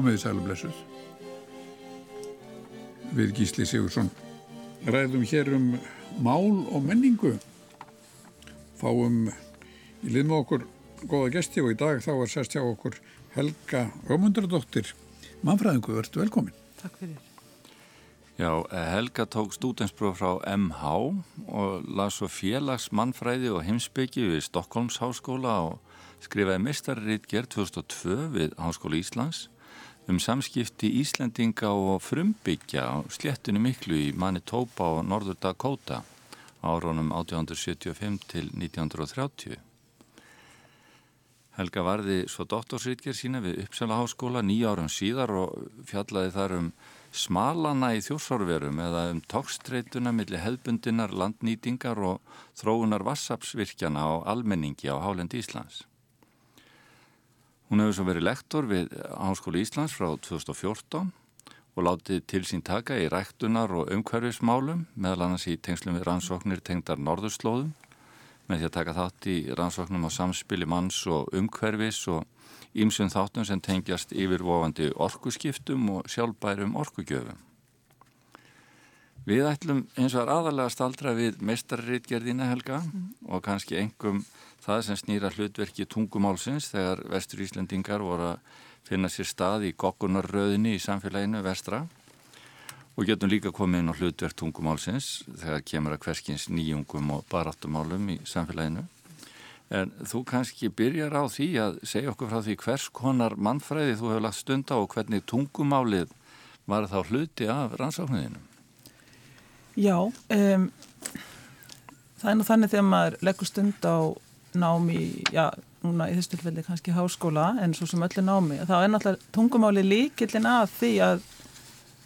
Komiði sælublessuð. Við Gísli Sigursson ræðum hér um mál og menningu. Fáum í lið með okkur góða gesti og í dag þá er sérst hjá okkur Helga Rómundardóttir. Manfræðingu, verður velkomin. Takk fyrir. Já, Helga tók stúdenspróf frá MH og las svo félagsmannfræði og heimsbyggi við Stokkólms háskóla og skrifaði mistarriðgerð 2002 við Háskóla Íslands um samskipti Íslendinga og frumbyggja á sléttinu miklu í Manitoba og Norður Dakota áraunum 1875 til 1930. Helga varði svo doktorsriðgerð sína við Uppsala háskóla nýja árum síðar og fjallaði þar um smalana í þjórsárverum eða um tókstreituna millir hefbundinar landnýtingar og þróunar vassapsvirkjana á almenningi á Hálend Íslands. Hún hefur svo verið lektor við Háskóli Íslands frá 2014 og látið til sín taka í ræktunar og umhverfismálum meðal annars í tengslum við rannsóknir tengdar norðurslóðum með því að taka þátt í rannsóknum á samspili manns og umhverfis og ímsum þáttum sem tengjast yfirvofandi orkuskiptum og sjálfbærum orkugjöfum. Við ætlum eins og aðalega staldra við meistarriðgerðina Helga mm. og kannski engum það sem snýra hlutverki tungumálsins þegar vestur Íslandingar voru að finna sér stað í goggunarröðinni í samfélaginu vestra og getum líka komið inn á hlutverk tungumálsins þegar kemur að hverskins nýjungum og baráttumálum í samfélaginu. En þú kannski byrjar á því að segja okkur frá því hvers konar mannfræði þú hefur lagt stund á og hvernig tungumálið var þá hluti af rannsóknuðinu? Já, um, það er nú þannig þegar maður leggur stund á námi, já, núna í þessu tilfelli kannski háskóla, en svo sem öllu námi þá er náttúrulega tungumáli líkillin að því að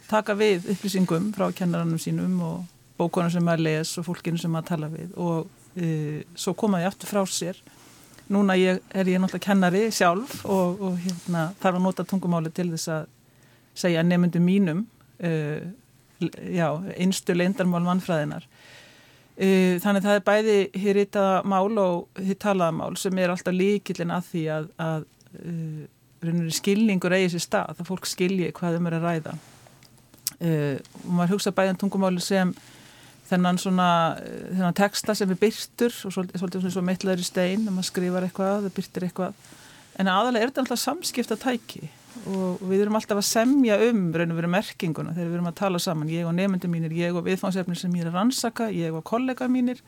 taka við upplýsingum frá kennarannum sínum og bókunum sem maður les og fólkinu sem maður tala við og e, svo komaði aftur frá sér. Núna ég, er ég náttúrulega kennari sjálf og, og hérna, þarf að nota tungumáli til þess að segja nefnundum mínum e, já, einstu leindarmál mannfræðinar Uh, þannig að það er bæði hér hittaða mál og hitt talaða mál sem er alltaf líkillin að því að, að uh, skilningur eigi sér stað, að fólk skilji hvað þeim er að ræða. Uh, og maður hugsa bæðan um tungumáli sem þennan svona þennan texta sem er byrtur og svolítið, svona mittlaður í stein, þegar maður skrifar eitthvað það byrtir eitthvað, en aðalega er þetta alltaf samskipta tæki og við erum alltaf að semja um raun og veru merkinguna þegar við erum að tala saman, ég og nefndu mínir ég og viðfánsefnir sem ég er að rannsaka ég og kollega mínir.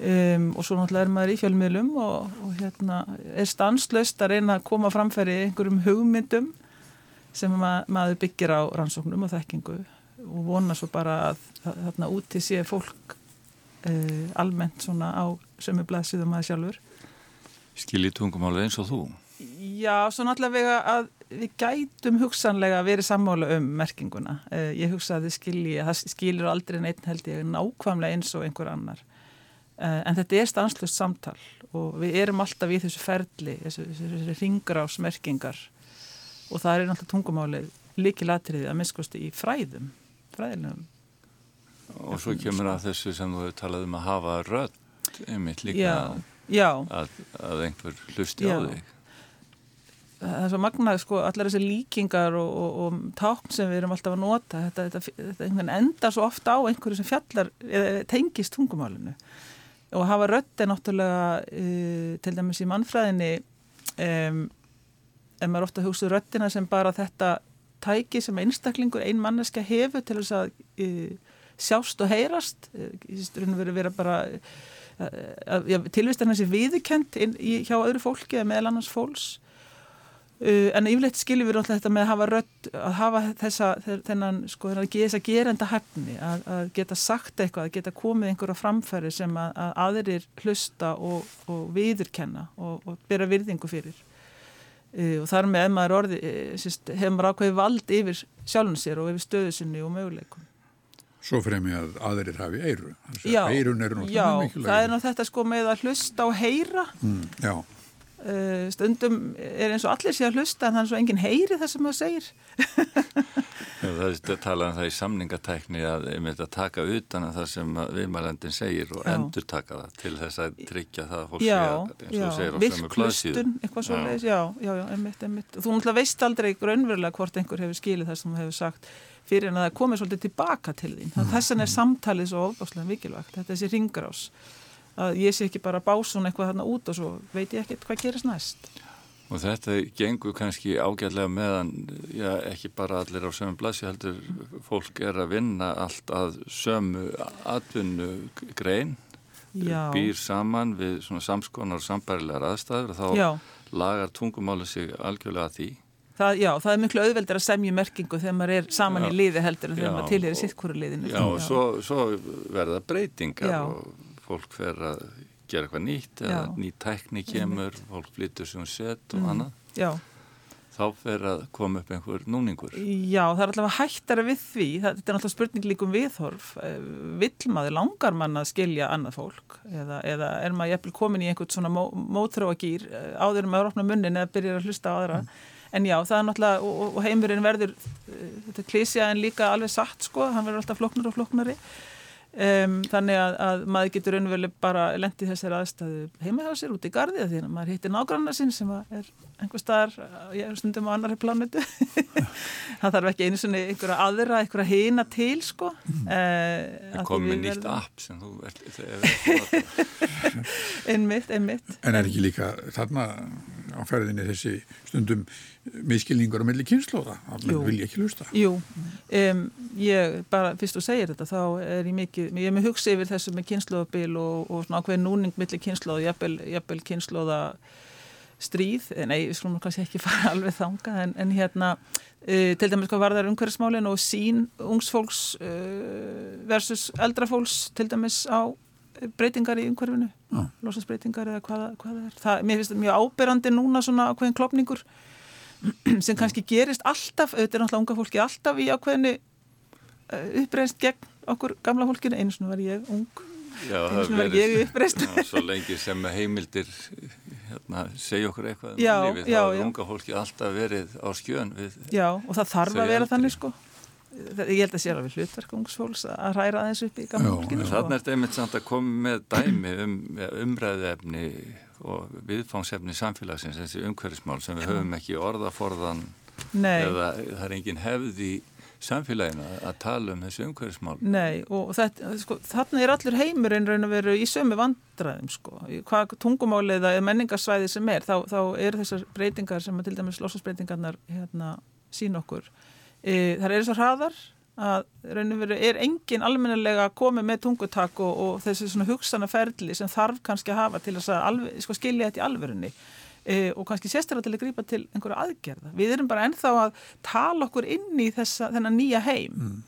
Um, og svo náttúrulega er maður í fjölmiðlum og, og hérna er stanslöst að reyna að koma framfæri einhverjum hugmyndum sem ma maður byggir á rannsóknum og þekkingu. Og vona svo bara að þarna úti sé fólk uh, almennt svona á sömu blæðsíðum aðeins sjálfur. Skiljið tungumáli eins og þú? Já, svo náttúrulega að við gætum hugsanlega að vera sammála um merkinguna. Uh, ég hugsa að þið skilji, það skilur aldrei neitt held ég nákvæmlega eins og einhver annar. Uh, en þetta er stanslust samtal og við erum alltaf í þessu ferli, þessu, þessu, þessu ringrás merkingar og það er náttúrulega tungumálið líkilatriði að miskusti í fræðum, fræðilegum. Og svo kemur að þessu sem þú hefur talað um að hafa rödd, einmitt líka já, já. Að, að einhver hlusti já. á þig það er svo magnað sko allar þessi líkingar og, og, og tákn sem við erum alltaf að nota þetta, þetta, þetta enda svo ofta á einhverju sem fjallar tengist tungumálinu. Og hafa rötti náttúrulega uh, til dæmis í mannfræðinni um, en maður ofta hugsa röttina sem bara þetta tæki sem einstaklingur, ein manneska hefur til þess að uh, sjást og heyrast uh, tilvist en þessi viðkent hjá öðru fólki eða meðal annars fólks en yfirleitt skiljum við alltaf þetta með að hafa rödd, að hafa þessa, þennan, sko, þess að gerenda hefni, að, að geta sagt eitthvað, að geta komið einhverja framfæri sem að, að aðrir hlusta og, og viðurkenna og, og byrja virðingu fyrir. Uh, og þar með maður orði, sérst, hefur maður ákveði vald yfir sjálfum sér og yfir stöðu sinni og möguleikum. Svo fremi að aðrir hafi eiru. Eirun eru náttúrulega mikilvæg. Já, það er náttúrulega þetta sko með að hlusta og heyra. Mm, já stundum er eins og allir sé að hlusta en er svo enginn heyri það sem það segir. Það er talað um það í samningatækni að, að taka utan að það sem viðmælandin segir og Já. endur taka það til þess að tryggja það að fólk Já, sé já, að, segir, eitthvað svo leiðis, já, já, já, einmitt, einmitt. Þú náttúrulega veist aldrei grunnverulega hvort einhver hefur skilið það sem þú hefur sagt fyrir en að það komið svolítið tilbaka til þín. Þannig að þessan er samtalið svo ofbáslega mikilvægt, þetta er þessi ringrás að ég sé ekki bara básun eitthvað þarna út og svo veit ég ekkert hvað gerist næst. Og þetta gengur kannski ágætlega meðan, já, ekki bara allir á sömu blassi, heldur fólk er að vinna allt að sömu atvinnu grein, Já. býr saman við svona samskonar og sambærilegar aðstæður og þá Já. lagar tungumáli sig algjörlega að því. Það, já, það er miklu auðveldur að semja merkingu þegar maður er saman Já. í liði heldur en þegar maður tilheyrir og- sitt hverju liðinu. Já, og svo, svo verða breytingar og fólk fer að gera eitthvað nýtt eða ný tækni kemur, fólk flyttur sem sett og annað. Já. Þá fer að koma upp einhver núningur. Já, það er alltaf hættara við því, þetta er alltaf spurning líkum viðhorf, Eh, vill maður, langar mann að skilja annað fólk? Eða, eða er maður jæfnvel komin í einhvern svona mó, mótróagýr eh, áður en maður opna munnin eða byrjar að hlusta á aðra, en já, það er náttúrulega, og, og- heimurinn verður, eh, þetta klísja en líka alveg satt sko, hann verður alltaf floknar og floknari, um, þannig að, að maður getur raunveruleg bara lendið þessari aðstæðu heima hjá sér út í gardi því að maður hittir nágrannar sinn sem að er einhver staðar, eh, ég er stundum á annari planetu það þarf ekki einu svona einhverja aðra, einhverja hina til sko. Það uh, kom með nýtt app sem þú ert, einmitt, einmitt. En er ekki líka þarna á ferðinni þessi stundum miskilningur á milli kynnslóða, að mann vilja ekki lusta. Jú, um, ég bara fyrst þú segir þetta þá er ég mikið, ég er með hugsa yfir þessu með kynnslóðabil og, og svona ákveðin núning milli kynnslóða, jafnvel, jafnvel kynnslóða stríð, Eh, nei, við skulum kannski ekki fara alveg þangað, en, en hérna uh, til dæmis hvað varðar umhverfismálin og sín ungsfólks uh, versus eldrafólks til dæmis á breytingar í umhverfinu, Já. losasbreytingar eða hvað, hvað það er. Það, mér finnst þetta mjög áberandi núna svona ákveðin klopningur sem kannski gerist alltaf, auðvitað er náttúrulega unga fólki alltaf í ákveðinu uh, uppreist gegn okkur gamla fólkinu, einu svona var ég ung, já, einu svona var ég uppreist. já, svo lengi sem heimildir hérna, segja okkur eitthvað um Já, lífið, já, þá er unga fólki alltaf verið á skjön við Já, og það þarf að vera þannig sko. Það- Ég held að sé alveg hlutverk ungs fólks að hræra aðeins upp í gamla Já, fólkinu. já. Þannig er þetta einmitt samt að koma með dæmi um umræðefni og viðfángsefni samfélagsins, þessi umhverfismál sem við höfum ekki orðaforðan Nei, eða það er engin hefð í samfélaginu að- að tala um þessi umhverfismál. nei, og þetta, sko, þarna er allur heimurinn raun og veru í sömu vandræðum sko. Í Hvað tungumálið eða menningarsvæði sem er, þá, þá eru þessar breytingar sem að til dæmis losasbreytingarnar hérna, sín okkur. E, það eru svo hraðar að raun og veru er engin almennilega að koma með tungutak og, og þessi svona hugsanaferli sem þarf kannski að hafa til þess að alveg, sko, skilja þetta í alvörunni e, og kannski sérstaklega til að grípa til einhverja aðgerða. Við erum bara ennþá að tala okkur inn í þessa, þennan nýja heim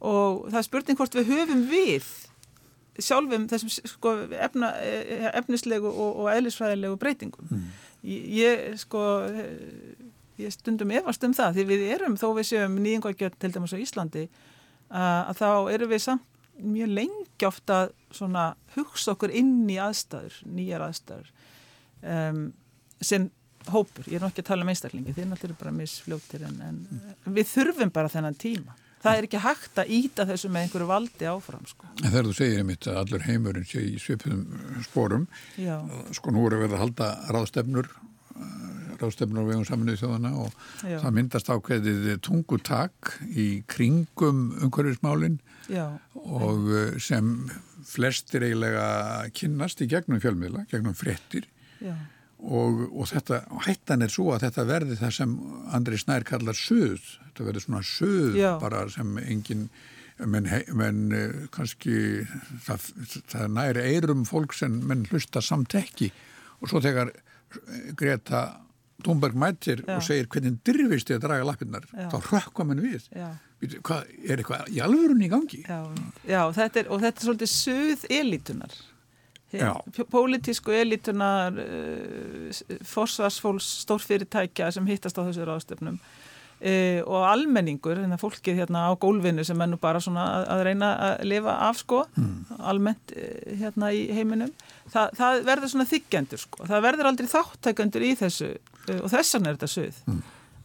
og það er spurning hvort við höfum við sjálfum þessum sko, efna, e, efnislegu og, og eðlisfræðilegu breytingum. Ég, ég sko ég stundum efast um það því við erum þó við séum nýjungagjöld til dæmis á Íslandi að, þá erum við samt mjög lengi ofta svona hugsa okkur inn í aðstæður, nýjar aðstæður um, sem hópur, ég er nú ekki að tala um einstaklingi er náttúrulega bara misfljóttir en, en við þurfum bara þennan tíma. Það er ekki hægt að íta þessu með einhverju valdi áfram sko. En þegar þú segir einmitt að allur heimurinn sé í svipum spórum, Já, sko nú er að verða að halda ráðstefnur, ráðstefnur á vegum saminuð þjóðana og já, það myndast ákveðið tungutak í kringum umhverfismálinn og eh, sem flestir eiginlega kynnast í gegnum fjölmiðla, gegnum fréttir. Já, og, og þetta, hættan er svo að þetta verði það sem Andri Snær kallar söð, þetta verði svona söð Já. bara sem engin menn, menn eh, kannski það, það næri eirum fólk sem menn hlusta samt ekki. Og svo þegar Greta Thunberg mætir Já. og segir hvernig dyrfist þið að draga lappirnar, Já. þá rökkva menn við hvað, er eitthvað í alvörunni í gangi? Já, já þetta er, og þetta er svolítið suð elítunar. Já. Pólitísku elítunar, uh, forsvarsfólks, stórfyrirtækja sem hittast á þessu ráðstöfnum. E, og almenningur, hérna fólkið hérna á gólfinu sem er nú bara svona að, að reyna að lifa af sko, mm. almennt e, hérna í heiminum, Þa, það verður svona þykjendur sko, það verður aldrei þáttækendur í þessu e, og þessan er þetta söð. Mm.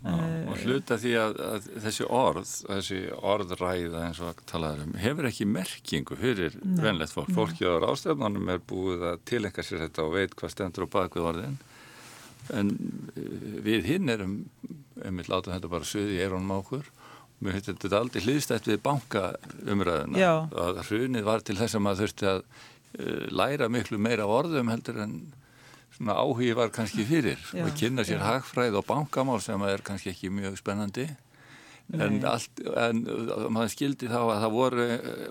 Og hluta því að, að þessi orð, þessi orðræða eins og talaður um, hefur ekki merkingu fyrir venlegt fólk. Fólkið á rástefnunum er búið að tilenga sér þetta og veit hvað stendur á bakvið orðin en eh, við hinn erum við látum þetta bara söði í erónum á okkur mér finnst þetta aldrei hlýðstætt við banka umræðuna Já. að hrunið var til þess að maður þurfti að uh, læra miklu meira orðum heldur en svona áhugi var kannski fyrir Já. og kynna sér hagfræð og bankamál sem er kannski ekki mjög spennandi en, allt, en maður skildi þá að það voru,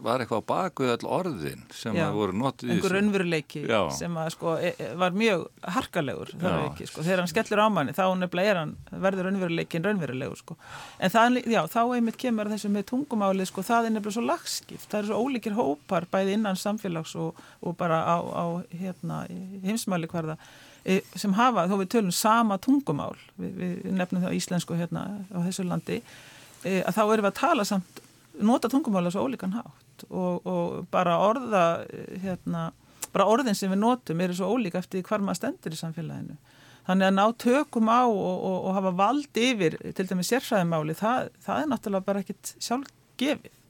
var eitthvað á baku öll orðin sem Já. voru notið í þessu. raunveruleiki Já. sem að sko e, e, var mjög harkalegur var ekki, sko, þegar hann skellur á manni þá nefnilega er hann, verður raunveruleikin raunverulegur sko, en það, já, þá einmitt kemur þessu með tungumálið, sko, það er nefnilega svo lagskipt, það eru svo ólíkir hópar bæði innan samfélags og, og bara á, á hérna, heimsmæli hverða sem hafa, þó við tölum sama tungumál, við, við nefnum það íslensku hérna á þessu landi e, að þá erum við að tala samt nota tungumála svo ólíkan hátt og, og bara orða e, hérna, bara orðin sem við notum eru svo ólíka eftir hvar maður stendur í samfélaginu. Þannig að ná tökum á og, og, og hafa vald yfir til dæmis sérfræðimáli það, það er náttúrulega bara ekkit sjálfgefið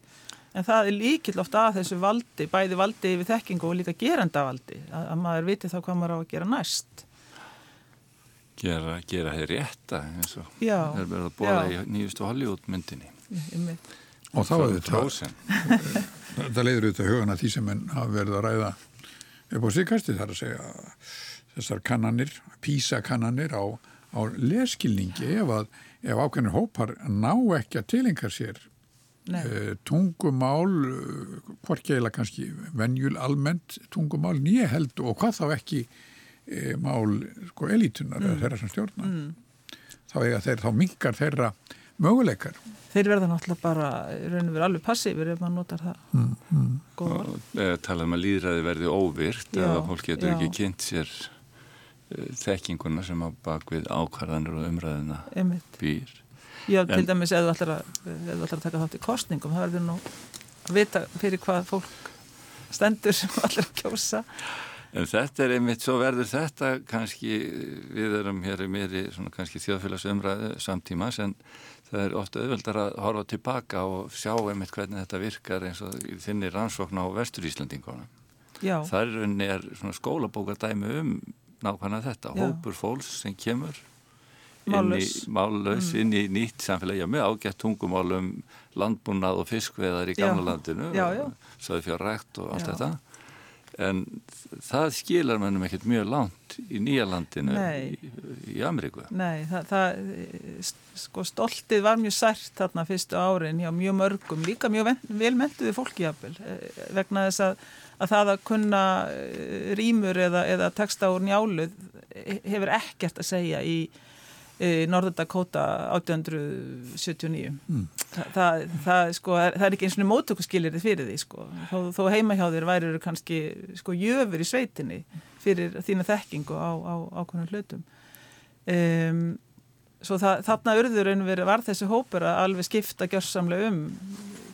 en það er líkill ofta að þessu valdi bæði valdi yfir þekkingu og líka gerandavaldi að, að maður viti þá hvað maður á að gera næst gera, gera þeir rétta eins og Já, er verið að bóða já. í nýjustu Hollywood myndinni Einmitt. Og þá er þetta, þetta leiður auðvitað hugana því sem menn hafa verið að ræða upp á síðkasti þar að segja þessar kannanir, písakannanir á, á leskilningi ef að ef ákveðnir hópar ná ekki að tilenga sér. Uh, tungumál uh, hvorki eiginlega kannski venjul almennt tungumál nýja held og hvað þá ekki uh, mál sko elítunar eða þeirra sem stjórna þá, eiga þeir, þá minkar þeirra möguleikar Þeir verða náttúrulega bara raun og verið alveg passífur ef maður notar það mm, mm. og talað um að líðræði verði óvirt Já, eða fólk getur já. ekki kynnt sér þekkinguna sem á bakvið ákvarðanir og umræðina Einmitt. býr. Já, En- til dæmis þú ætlar að, að taka þátt í kostningum, það verður nú að vita fyrir hvað fólk stendur sem allir að kjósa. En þetta er einmitt, svo verður þetta kannski, við erum hér í mér í svona kannski þjóðfélagsumræðu samtímas en það er ofta auðveldar að horfa tilbaka og sjá einmitt hvernig þetta virkar eins og þinni rannsókn á vestur Íslandinguna. Já, rauninni er svona skólabókardæmi um nákvæmlega þetta, Já. hópur fólks sem kemur Mállaus. Mm. inn í nýtt samfélagi, já, með ágætt tungumál um landbúnað og fiskveðar í gamla landinu, Já, já. svo fjár rækt og allt Já. þetta en það skilar mennum ekkert mjög langt í nýja landinu Nei. í, í Ameríku nei, það, það, sko stoltið var mjög sært þarna fyrstu árin hjá mjög mörgum, líka mjög ven- vel mentuði fólki jafnvel, eh, vegna þess að, að það að kunna eh, rímur eða, eða texta úr njáluð eh, hefur ekkert að segja í Norður Dakota 1879 Mm. Þa, það, það, sko, það er ekki eins og móttökuskilir fyrir því sko. þó, þó heima hjá þér væri kannski sko, jöfur í sveitinni fyrir þína þekkingu á, á ákveðnum hlutum um, svo það, þarna urður verið var þessi hópur að alveg skipta gjörsamlega um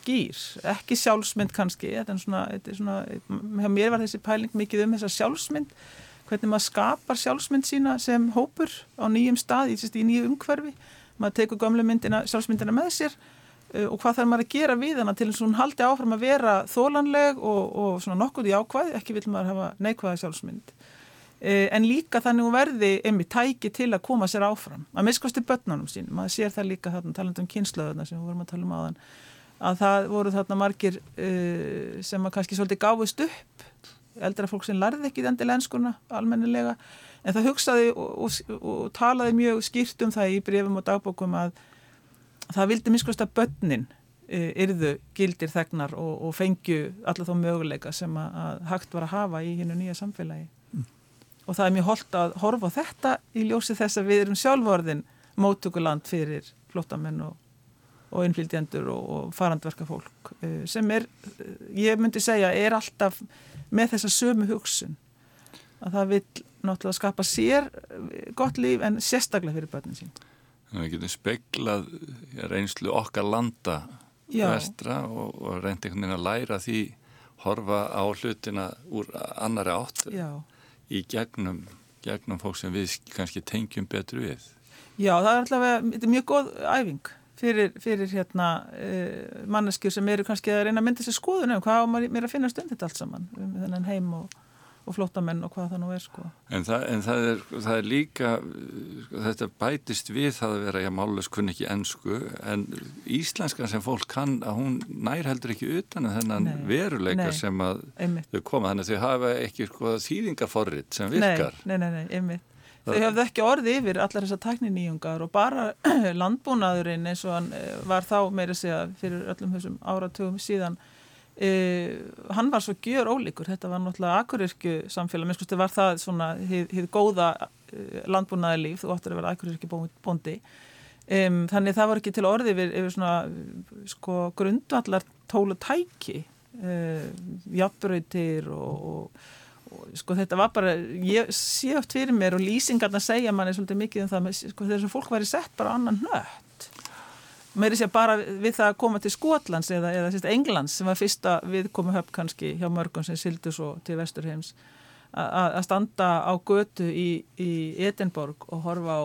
gýr, ekki sjálfsmynd kannski, svona, þetta er svona mér var þessi pæling mikið um þessa sjálfsmynd hvernig maður skapar sjálfsmynd sína sem hópur á nýjum stað, í, í nýju umhverfi. Maður tekur gamle myndina, sjálfsmyndina með sér uh, og hvað þarf maður að gera við hana til þess að hún haldi áfram að vera þólanleg og, og svona nokkuð í ákvæð, ekki vil maður hafa neikvæða sjálfsmynd. Uh, en líka þannig hún verði einmitt tæki til að koma sér áfram, að miskosti börnunum sín, maður sér það líka þarna talandi um kynnslöðuna sem við vorum að tala um áðan að það voru þarna margir uh, sem að kannski svolítið gáfust upp eldra fólk sem lærði ekki endilega enskuna almennilega, en það hugsaði og, og, og talaði mjög skýrt um það í brefum og dagbókum að það vildi miskust að börnin uh, yrðu gildir þegnar og, og fengju alla þá möguleika sem að, að hægt var að hafa í hinnu nýja samfélagi. Og það er mjög holdt að horfa á þetta í ljósi þess að við erum sjálfvorðin móttökuland fyrir flottamenn og, og innflytjendur og, og farandverka fólk uh, sem er, uh, ég myndi segja, er alltaf með þessa sömu hugsun að það vil náttúrulega skapa sér eh, gott líf en sérstaklega fyrir börnin sín. Þannig að við getum speglað reynslu okkar landa Já. vestra og, og reyndi einhvern veginn að læra því horfa á hlutina úr annari átt Já. í gegnum, gegnum fólk sem við kannski tengjum betur við. Já, það er alltaf er mjög góð æfing fyrir, fyrir hérna uh, manneskjur sem eru kannski að reyna að mynda sér skoðun um hvað mér að finna stund þetta allt saman um þennan heim og, og flótamenn og hvað það nú er sko. En, það, en það, er, það er líka, þetta bætist við það að vera, já, málulegs kunni ekki ennsku, en íslenskan sem fólk kann, að hún nær heldur ekki utan en þennan Nei, veruleika nei, sem að Einmitt. þau koma, þannig að þau hafa ekki sko, þýðingarforrið sem virkar. Nei, nei, nei, nei, einmitt. Þau hefðu ekki orði yfir allar þessar tækniníungar og bara landbúnaðurinn eins og hann eh, var þá meira segja fyrir öllum þessum áratugum síðan uh, hann var svo gjör ólíkur, þetta var náttúrulega akurirkju samfélag, minnst skusti var það svona hið, góða uh, landbúnaðarlíf, þú áttur að vera akurirkju bóndi um, þannig það var ekki til orði yfir, yfir svona sko grundvallar tólu tæki uh, jafnbröytir og og sko þetta var bara, ég sé oft fyrir mér og lýsingarna segja manni svolítið mikið um það, sko þess að fólk væri sett bara annan nött. Mér er sér bara við það að koma til Skotlands eða, eða sérst, Englands sem var fyrsta viðkomu höfn kannski hjá mörgum sem sildu svo til Vesturheims að standa á götu í, í Edinborg og horfa á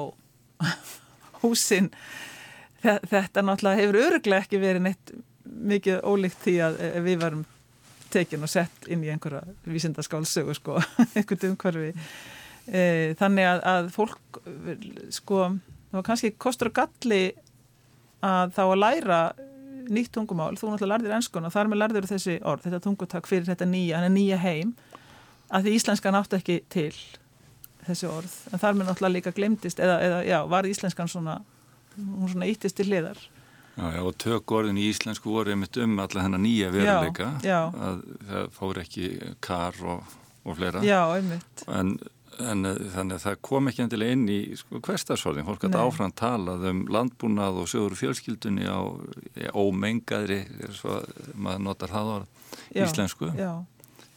húsin. Þetta náttúrulega hefur öruglega ekki verið neitt mikið ólíkt því að við varum tekin og sett inn í einhverja vísindaskálsögu sko, einhvern umhverfi. E, þannig að, að fólk sko, það var kannski kostur og galli að þá að læra nýtt tungumál, þú náttúrulega lærðir enskun og þar með lærður þessi orð, þetta tungutak fyrir þetta nýja, hann er nýja heim að því íslenskan átti ekki til þessi orð, en þar með náttúrulega líka glemtist, eða, eða já, var íslenskan svona, hún svona íttist til hliðar Já, já, og tökordin í íslensku voru einmitt um alla hennar nýja veruleika já, að það fór ekki kar og, og fleira. En, en þannig að það kom ekki endilega inn í sko, hverstarsforðin, fólk hætti áfram talað um landbúnað og sögur fjölskyldunni á ómengaðri svo maður notar það á íslensku.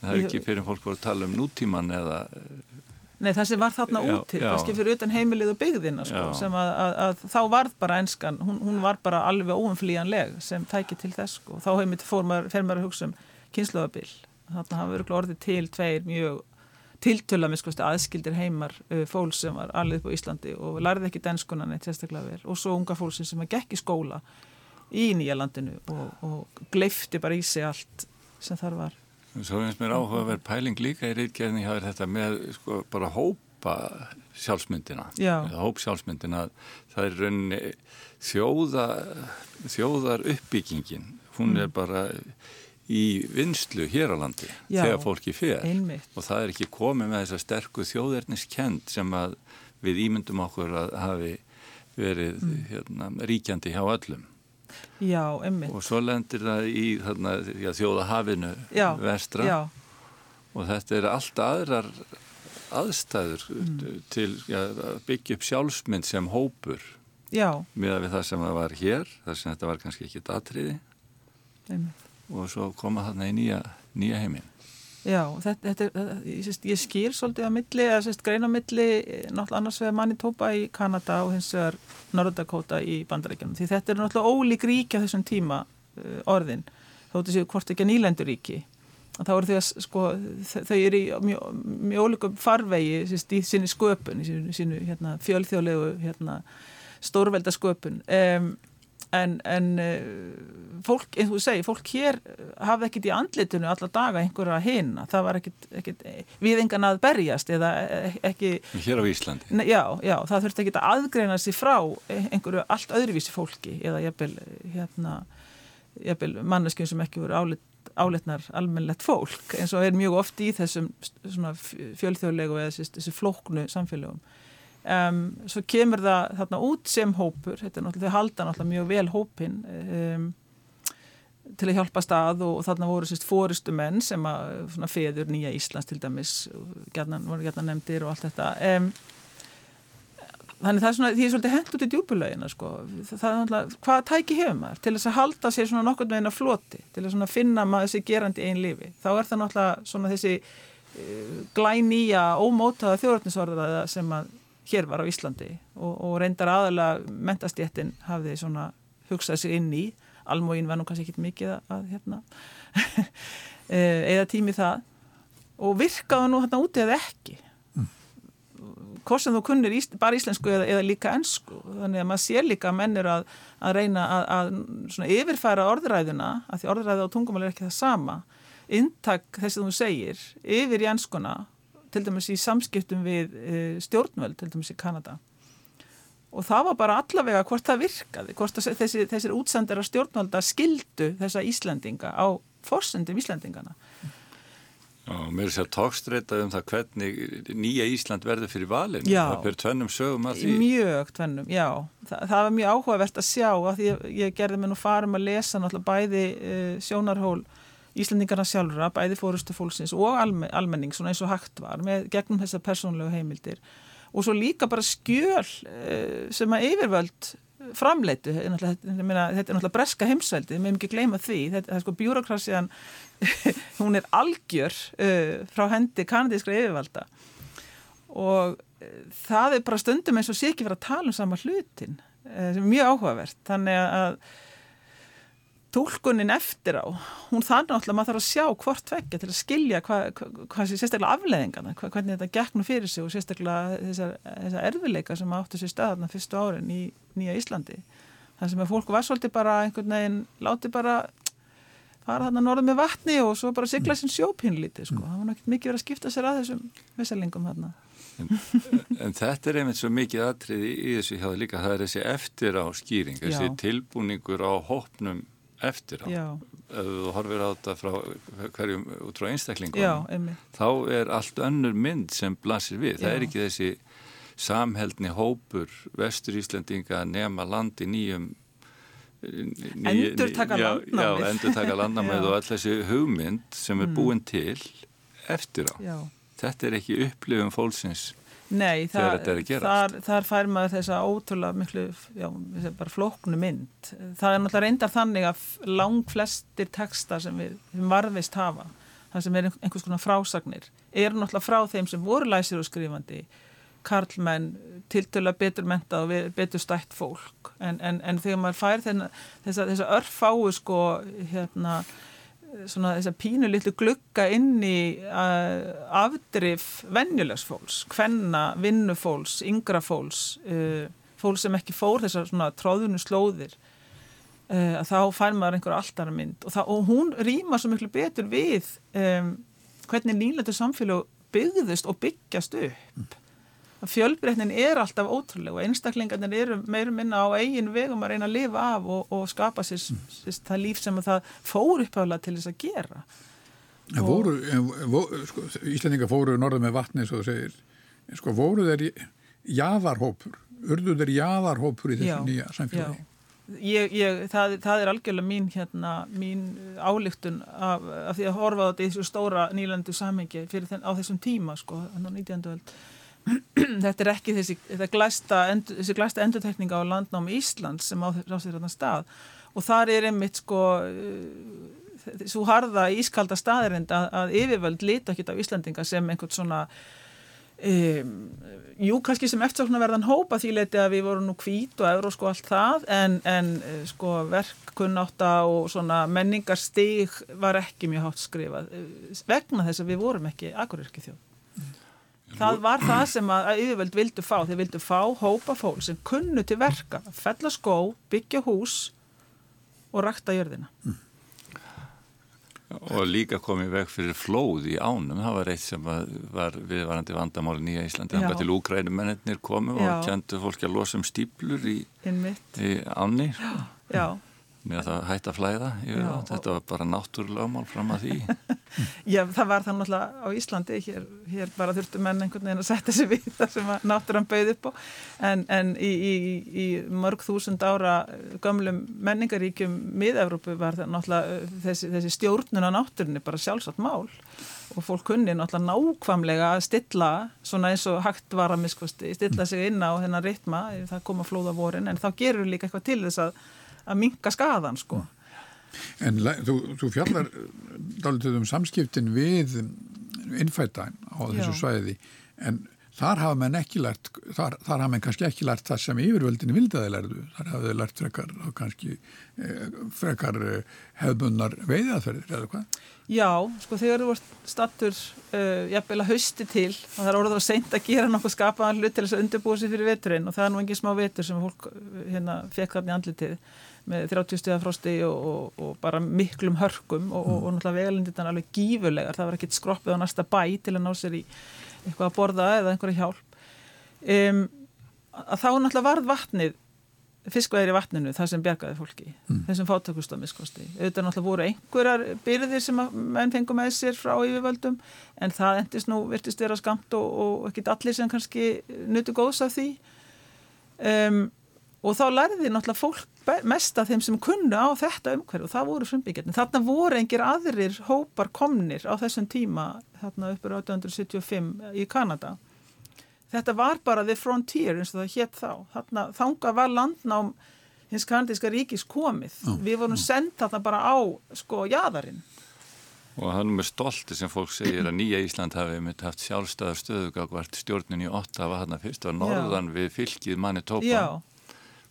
það er ekki fyrir fólk voru að tala um nútíman eða Nei, það sem var þarna úti, kannski fyrir utan heimilið og byggðina, sko, Já. sem að, að, að þá varð bara enskan, hún, hún var bara alveg óumflýjanleg sem tæki til þess, sko, og þá hefði mitt fór maður, fer maður að hugsa um kynsluðabil, þarna hafa örgulega orðið til tveir mjög tiltöla með sko aðskildir heimar uh, fólks sem var alveg upp á Íslandi og lærði ekki denskunan eitt sérstaklega vel og svo unga fólks sem að gekk í skóla í nýja landinu og, og gleifti bara í sig allt sem þar var. Svo finnst mér áhuga að vera pæling líka í reitgerðinni þér þetta með sko, bara hópa sjálfsmyndina. Já. eða hóp sjálfsmyndina. Það er rauninni þjóða, þjóðar uppbyggingin hún er bara í vinslu hér á landi Já, þegar fólki fer. einmitt. og það er ekki komið með þessa sterku þjóðerniskend sem að við ímyndum okkur að hafi verið hérna, ríkjandi hjá öllum Já, og svo lendir það í þarna, já, þjóðahafinu vestra. já, og þetta er allt aðrar aðstæður Mm. til að byggja upp sjálfsmynd sem hópur. Já, miða við það sem það var hér þar sem þetta var kannski ekki atriði. Einmitt. og svo koma þarna í nýja, nýja heiminn Já, þetta, þetta, er- ég, sést, ég skýr svolítið á milli, eða sérst grein á milli eh, náttúrulega annars vegar Manitoba í Kanada og hins vegar Norðardakóta í Bandaríkjunum. Því þetta er náttúrulega ólík ríkja þessum tíma uh, orðin, þóttu séu hvort ekki að nýlenduríki þá eru þau að sko, þau eru í mjög, mjög ólíkum farvegi sérst, í sinni sköpun, í sínu, sínu hérna, fjölþjóðlegu hérna, stórvelda sköpun um, en, en uh, fólk, eins og þú segir, fólk hér hafði ekkit í andlitinu alla daga einhverja hina, það var ekkit, ekkit við engan að berjast eða ekki hér á Íslandi Nei, Já, já, það þurfti ekki að aðgreina sér frá einhverju allt öðruvísi fólki eða jafnvel, hérna, manneskjum sem ekki voru álit, álitnar almennlegt fólk eins og er mjög oft í þessum fjölþjóðlegu eða þessi flóknu samfélögum. Um, svo kemur það þarna út sem hópur, þetta er náttúrulega, þau halda náttúrulega mjög vel hópin um, til að hjálpa stað og, og þarna voru sérst fóristu menn sem að feður nýja Íslands til dæmis, gætna, voru gætna nefndir og allt þetta. Um, þannig það er svona, því er svolítið hendt út í djúbulögina sko, það er náttúrulega, hvað tæki hefur maður til þess að halda sér svona nokkurn veginn að floti, til að svona finna maður þessi gerandi einn lífi, þá er það náttúrulega svona þessi uh, glænýja ómótaða þjóðrætnisorðaða sem að hér var á Íslandi og, og reyndar aðalega mentastjéttin hafði svona hugsað sig inn í. Almóin var nú kannski ekki mikið að hérna eða tími það. Og virkaðu nú hérna úti eða ekki? Hvort sem þú kunnir ís, bara íslensku eða, eða líka ennsku þannig að maður sér líka að menn er að, að reyna að, að yfirfæra orðræðuna að því orðræði á tungumál er ekki það sama. Intak þess að þú segir yfir í ennskuna til dæmis í samskiptum við e, stjórnvöld til dæmis í Kanada og það var bara allavega hvort það virkaði hvort þessi, þessir útsendara stjórnvölda skildu þessa Íslandinga á forsendum Íslandingana Og mér er sér tókstreita um það hvernig nýja Ísland verður fyrir valin. Já. Það byrjur tvennum sögum að því. Mjög tvennum, já. Þa, það var mjög áhugavert að sjá að ég, ég gerði mér nú farum að lesa náttúrulega bæði uh, sjónarhól Íslandingarna sjálfra, bæði fórustu fólksins og alme, almenning, svona eins og hægt var, með gegnum þessar persónlegu heimildir. Og svo líka bara skjöl uh, sem að yfirvöld framleitu, þetta er náttúrulega breska heimsveldi, við meðum ekki gleyma því. Þetta er sko bjúrokrasiðan hún er algjör uh, frá hendi kanadískra yfirvalda. Og uh, það er bara stundum eins og sé ekki verið að tala um sama hlutin sem er mjög áhugavert. Þannig að tólkunin eftir á, hún þannig náttúrulega maður þarf að sjá hvort vekja til að skilja hvað hva, hva sé sérstaklega afleðingana hva, hvernig þetta gegnum fyrir sig og sérstaklega þessar, þessar erfileika sem áttu sér staðarna fyrstu árin í Nýja Íslandi. Þannig sem að fólku var svolítið bara einhvern veginn láti bara fara þarna norð með vatni og svo bara sigla sin sjópinlítið sko, það var náttúrulega mikið verið að skipta sér að þessum vissalingum þarna. En, en þetta er einmitt svo mikið atriði í þessu hjá líka, það er þessi eftir á skýring, þessi tilbúningur á hópnum eftir á. Já, Ef þú horfir á þetta frá hverjum út frá einstaklingum, þá er allt önnur mynd sem blasir við. Það Já. er ekki þessi samheldni hópur vestur Íslandinga nema landi nýjum nýju- Endurtaka já, landnámið. Já, endur taka landnámið og all þessi hugmynd sem er Mm. búin til eftir á. Já Þetta er ekki upplifum fólksins. Nei, er að gerast. þar, þar fær maður þessa ótrúlega miklu, já, bara flóknu mynd. Það er náttúrulega reyndar þannig að lang flestir texta sem við sem varðvist hafa, það sem er einhvers konar frásagnir, eru náttúrulega frá þeim sem voru læsir og skrifandi, karlmenn, tiltölulega betur mentað og betur stætt fólk. En, en, en þegar maður fær þessa, þessa örfáu sko, hérna, svona þess að pínu litlu glugga inn í afdrif venjulegs fólks, hvenna, vinnufólks, yngra fólks, uh, fólks sem ekki fór þessar svona tróðunu slóðir, uh, að þá fær maður einhver alltara mynd og, það, og hún rýma svo miklu betur við um, hvernig nýlendur samfélag byggðust og byggjast upp. Að fjölbreytnin er alltaf ótrúlega og einstaklingarnir eru meirum minna á eigin vegum að reyna að lifa af og, og skapa sér, sér það líf sem að það fór uppháðlega til þess að gera. En voru, en, vo, sko, Íslandinga fóru norður með vatni, svo þú segir, en sko voru þeir jaðarhópur, urðu þeir jaðarhópur í þessu Já, nýja samfélagi? Ég, ég, það, það er algjörlega mín, hérna, mín álíktun af, af því að horfa á þetta í þessu stóra nýlandu samhengi fyrir þenn, á þessum tíma sko, þannig á 19. öld. þetta er ekki þessi, glæsta, þessi glæsta endurtekninga á landnámi Íslands sem á, sér þarna stað. Og þar er einmitt sko uh, svo harða ískalda staðirind að, að yfirvöld lita ekki á Íslandinga sem einhvern svona um, jú, kannski sem eftirsóknarverðan hópa því leiti að við vorum nú hvít og eurósk og allt það en, en eh, sko verkkunnáta og svona menningarstig var ekki mjög hátt skrifað eh, vegna þess að við vorum ekki agurirki þjóð Það var það sem að að yfirvöld vildu fá. Þeir vildu fá hópa fólk sem kunnu til verka, fella skó, byggja hús og rakta jörðina. Og líka komið veg fyrir flóð í ánum, það var eitt sem var, var viðvarandi vandamáli nýja Íslandi, Já. þannig til úgrænumennir komu Já. og kentu fólki að losa um stíplur í, í áni, Já. Með að það hætti að flæða, Já, þetta var bara náttúrulegmál fram að því. Já, það var það náttúrulega á Íslandi, hér, hér bara þurftu menn einhvern veginn að setja sig við það sem að náttúran bauð upp á, en, en í, í, í mörg þúsund ára gömlum menningaríkjum mið-Evrópu var það náttúrulega uh, þessi, þessi stjórnun á náttúrunni bara sjálfsagt mál. Og fólk kunni náttúrulega nákvæmlega að stilla, svona eins og hægt var að miskvasti, stilla sig inn á þennan ritma, það koma flóða vorin, en þá gerur líka eitthvað til þess að, að minka skaðan, sko. En þú, þú fjallar dálítið um samskiptin við innfætta á þessu Já. svæði en þar hafa menn ekki lært, þar, þar hafa menn kannski ekki lært það sem yfirvöldinni vildaði lærðu. Þar hafa þau lært frekar og kannski eh, frekar eh, hefðbunnar veiðaðferðir eða hvað? Já, sko þegar þú vart stattur uh, jafnvel að hausti til og það er orðað að seint að gera nokkuð skapaðan hlut til þess að undirbúa sér fyrir veturinn og það er nú engin smá vetur sem fólk hérna fekk þarna í andlitið með 30 stíða frosti og, og, og bara miklum hörkum og, og náttúrulega vegalindirna alveg gífurlegar, það var ekkert skroppið á næsta bæ til að ná sér í eitthvað að borða eða einhverja hjálp. Um, að þá náttúrulega varð vatnið fiskveðir í vatninu það sem bjargaði fólki mm. þessum miskosti auðvitað náttúrulega voru einhverjar byrðir sem menn fengum með sér frá yfirvöldum en það endist nú virtist vera skamt og, og ekki allir sem kannski nutu góðs af því. Um, og þá lærði náttúrulega fólk mest af þeim sem kunnu á þetta umhverju og það voru frumbyggjarnir. Þarna voru engir aðrir hópar komnir á þessum tíma þarna uppur 1875 í Kanada. Þetta var bara the frontier eins og það hétt þá. Þarna, þanga var landnám hins kanadíska ríkis komið. Mm. við vorum sendt þarna bara á sko jæðarinn og það er nú með stolti sem fólk segir að nýja Ísland hafi mitt haft sjálfstæðar stöðugagvart stjórnin í 8 var þarna fyrst var norðan Já. við fylgið manni tópa Já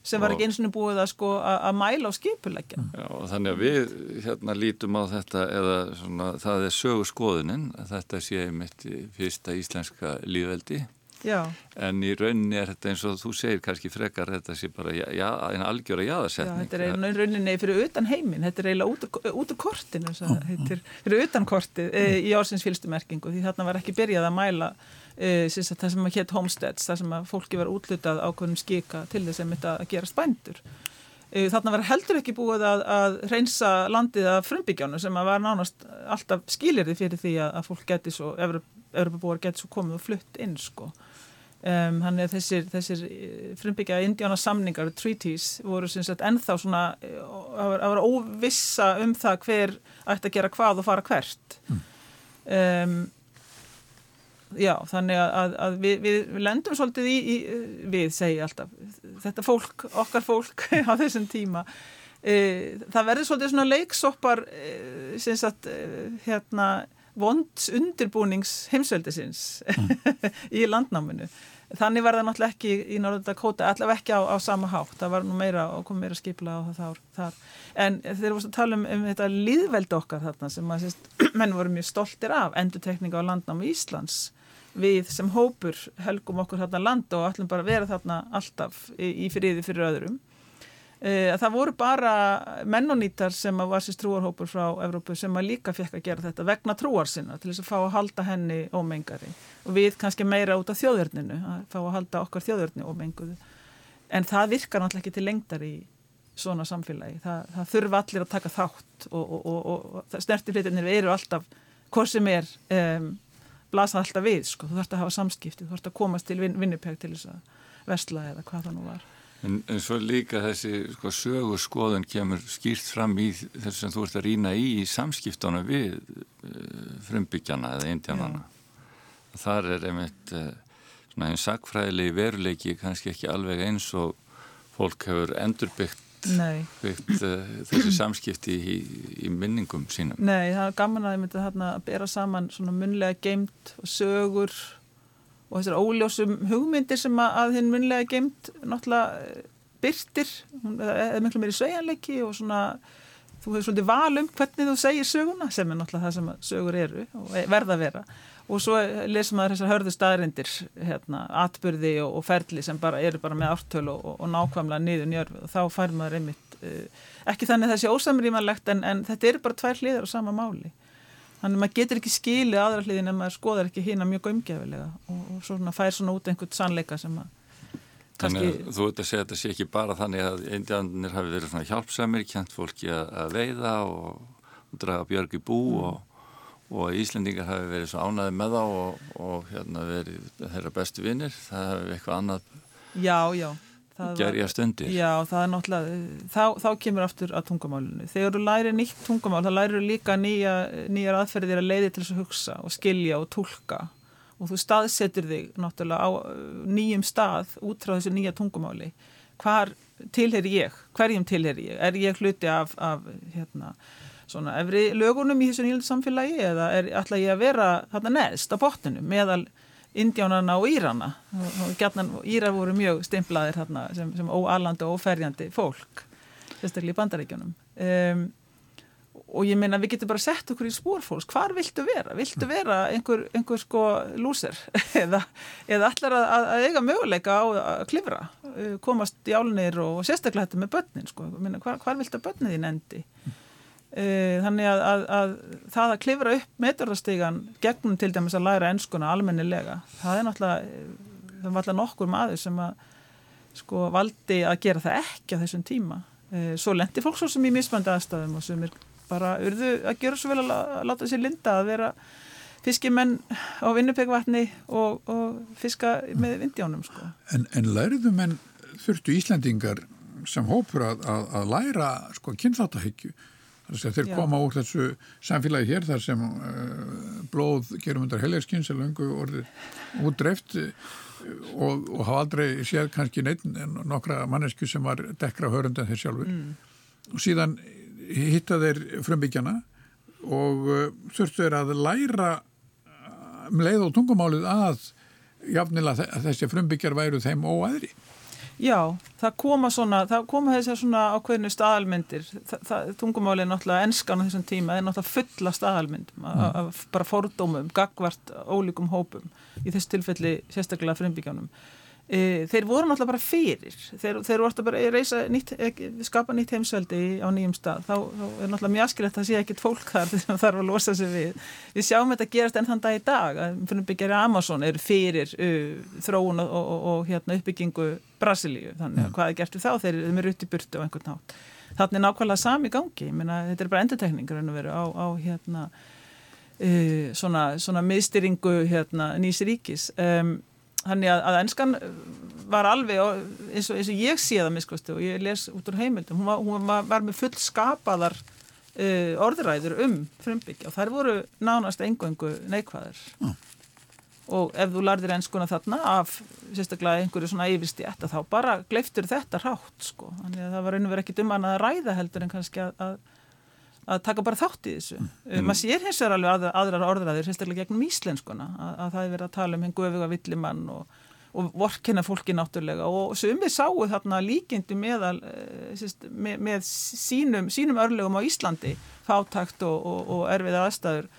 sem var ekki eins og búið að sko að mæla á skipuleggja. Já, og þannig að við hérna lítum á þetta eða svona, það er sögur skoðunin að þetta sé mitt fyrsta íslenska líðveldi Já. en í rauninni er þetta eins og þú segir kannski frekar þetta sé bara já, eina algjör að jáðarsetning. Já, þetta er í rauninni fyrir utan heiminn, þetta er eiginlega út, út úr kortinu, þetta er fyrir utan kortið e, í ársins fylstumerkingu því þarna var ekki byrjað að mæla e, það sem að hétt homesteads, það sem að fólki var útlutað ákveðum skika til þess að þetta að gera spændur. E, þarna var heldur ekki búið að, að reynsa landið af frumbyggjánu sem að var nánast alltaf skilirði fyrir því að, að fólk geti svo, Evropabúar geti svo komið og flutt inn sko. Um, hann er þessir, þessir eh, frumbyggja indjána samningar, treaties voru sem sagt ennþá svona eh, að vera óvissa um það hver ætti að gera hvað og fara hvert um, já, þannig að, að við, við lendum svolítið í, í við segja alltaf, þetta fólk okkar fólk á þessum tíma uh, það verður svolítið svona leiksoppar sem sagt uh, hérna vonds undirbúnings heimsveldisins mm. í landnáminu. Þannig var það náttúrulega ekki í Norðurða kóta, allavega ekki á, á sama hátt, það var nú meira og kom meira skipla á það þar. En þegar við tala um, þetta líðveldi okkar þarna sem að sérst, menn voru mjög stoltir af, endutekninga á landnámi Íslands, við sem hópur helgum okkur þarna land og ætlum bara að vera þarna alltaf í, í friði fyrir öðrum. Uh, það voru bara mennonítar sem var sérst trúarhópur frá Evrópu sem að líka fekk að gera þetta vegna trúar sinna til þess að fá að halda henni ómengari. Og við kannski meira út af þjóðörninu að fá að halda okkar þjóðörni ómenguðu. En það virkar náttúrulega ekki til lengdar í svona samfélagi. Það, það þurfa allir að taka þátt og, og, og, og snertiflitinir eru alltaf hvort sem er um, blasa alltaf við sko, þú þarfst að hafa samskipti þú þarfst að komast til vin, vinnupeg til þess að vestla eða hvað það nú var. En, en svo líka þessi sko, sögu skoðun kemur skýrt fram í þess að þú ert að rýna í, í samskiptana við uh, frumbyggjana eða indjánana. Þar er einmitt uh, svona einn sakfræðilegi veruleiki kannski ekki alveg eins og fólk hefur endurbyggt byggt, uh, þessi samskipti í, í minningum sínum. Nei, það er gaman að ég myndi að bera saman svona munlega geimt og sögur og þessar óljósum hugmyndir sem að hinn munlega geimt náttúrulega eh, byrtir eða miklu meiri svejanleiki og svona þú hefur svolítið val um hvernig þú segir söguna sem er náttúrulega það sem sögur eru og verða að vera og svo lesum maður þessar hörðu staðrindir hérna, atbyrði og, og ferli sem bara eru bara með ártölu og, og nákvæmlega niður njörfið og þá fær maður einmitt uh, ekki þannig þessi ósamrýmanlegt en, en þetta eru bara tvær hliðar á sama máli Þannig að maður getur ekki skilið aðra hliðin en maður skoðar ekki hérna mjög umgjafilega og, og svona fær svona út einhvern sannleika sem að Þannig að þú ert að segja að þetta sé ekki bara þannig að indianir hafi verið svona hjálpsamir, kjent fólki að, að veiða og, og draga björg í bú mm. Og, og Íslendingar hafi verið svo ánaði með þá og hérna verið þeirra bestu vinnir, það hafi eitthvað annað Já, já gerjast undir. Já, það er náttúrulega, þá, þá kemur aftur að tungumálinu. Þegar þú lærir nýtt tungumál, þá lærir þú líka nýja, nýjar aðferðir að leiði til þess að hugsa og skilja og tólka og þú staðsetur þig náttúrulega á nýjum stað út frá þessu nýja tungumáli. Hvar tilher ég? Hverjum tilher ég? Er ég hluti af, af hérna, svona efri lögunum í þessu nýjum samfélagi eða er alltaf ég að vera þarna neðst á botninu meðal Indjánana og Írana? Og gætnan Íra voru mjög stimplaðir þarna sem, sem óalandi og óferjandi fólk sérstaklega í bandaríkjunum. Um, og ég meina við getum bara sett okkur í spórfólks, hvar viltu vera? Viltu mm. vera einhver, einhver sko lúser? Eða, eða allar að, að eiga möguleika á að klifra uh, komast í álunir og sérstaklega þetta með börnin sko, meina, hvar, hvar viltu að börnin þín endi? Uh, þannig að, að, að það að klifra upp meturðarstígan gegnum til dæmis að læra ennskuna almennilega, það er náttúrulega alltaf nokkur maður sem að sko valdi að gera það ekki á þessum tíma uh, svo lendi fólk svo sem í mismandi aðstæðum og sem er bara urðu að gera svo vel að láta sér linda að vera fiskimenn á vinnupegvatni og, og fiska með vindjánum sko. En, en læriðu menn þurftu Íslandingar sem hópur að, að læra sko kynþáttahyggju þeir Já. koma úr þessu samfélagi hér þar sem uh, blóð gerum undir helgarskinn sem langu orðið útdreift uh, og, og hafa aldrei séð kannski neitt nokkra mannesku sem var dekra hörunda þeir sjálfur mm. og síðan hitta þeir frumbyggjana og uh, þurftu þeir að læra um leið og tungumálið að jafnilega þessi frumbyggjar væru þeim óæðri. Já, það koma svona, það koma þessar svona ákveðinu staðalmyndir, tungumálið er náttúrulega enskan á þessum tíma, það er náttúrulega fulla staðalmyndum, mm. bara fordómum, gagvart, ólíkum hópum, í þessu tilfelli sérstaklega frumbyggjanum. E, þeir voru náttúrulega bara fyrir. Þeir, þeir voru bara að reysa nýtt, skapa nýtt heimsveldi á nýjum stað. Þá, þá er náttúrulega mjög askilegt að sé ekkit fólk þar sem þarf að losa sig við. Við sjáum þetta gerast enn þann dag í dag fyrir byggjarið Amazon eru fyrir uh, þróun og, og, og hérna, uppbyggingu Brasilíu, þannig að mm. hvað er gert þá? Þeir eru út í burtu á einhvern nátt þannig er nákvæmlega sami gangi. Minna, þetta er bara endertekningur á, á hérna, uh, svona, svona miðstyringu hérna, nýs ríkis. Um, Þannig að, að ennskan var alveg eins og, eins og ég sé það miskosti og ég les út úr heimildum, hún var, hún var með full skapaðar uh, orðræður um frumbyggja og þær voru nánast engungu neikvæðir. Mm. Og ef þú lardir ennskuna þarna af sérstaklega einhverju svona yfirstjætt þá bara gleiftur þetta rátt sko. Þannig að það var einhver ekki duman að ræða heldur en kannski að, að að taka bara þátt í þessu. Mm. Maður sér hins vegar alveg aðra, aðrar orðræðir, sérstaklega gegnum íslenskuna, að, að það er verið að tala um henn guðvega villimann og, og vorkina fólki náttúrulega og sem við sáum þarna líkindi meðal eh, sérst, með, með sínum, sínum örlegum á Íslandi, fátakt og, og, og erfiða aðstæður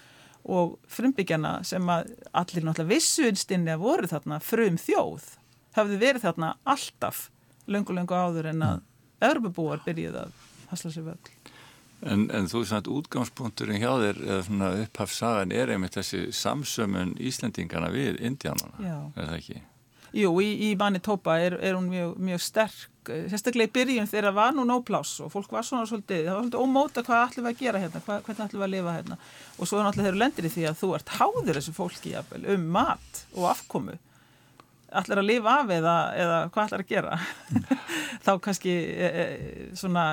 og frumbyggjana sem að allir náttúrulega vissuinstinni að voru þarna frum þjóð, hafði verið þarna alltaf löngu-löngu áður en að örbubúar mm. byrjuð að hasla sér völd. En, en þú veist að útgangspunkturinn hjá þér eða svona upphafsagan er einmitt þessi samsömmun Íslendingana við Indiánana, er það ekki? Jú, í, í Manitoba er, er hún mjög, mjög sterk, sérstaklega í byrjun þegar var nú nóplás og fólk var svona svolítið, það var svolítið ómóta hvað ætlum við að gera hérna, hvað, hvernig ætlum við að lifa hérna. Og svo er náttúrulega þeirra lendir í því að þú ert háður þessu fólki jafnvel, um mat og afkomu allir að lifa af eða, eða hvað allir að gera þá kannski e, e, svona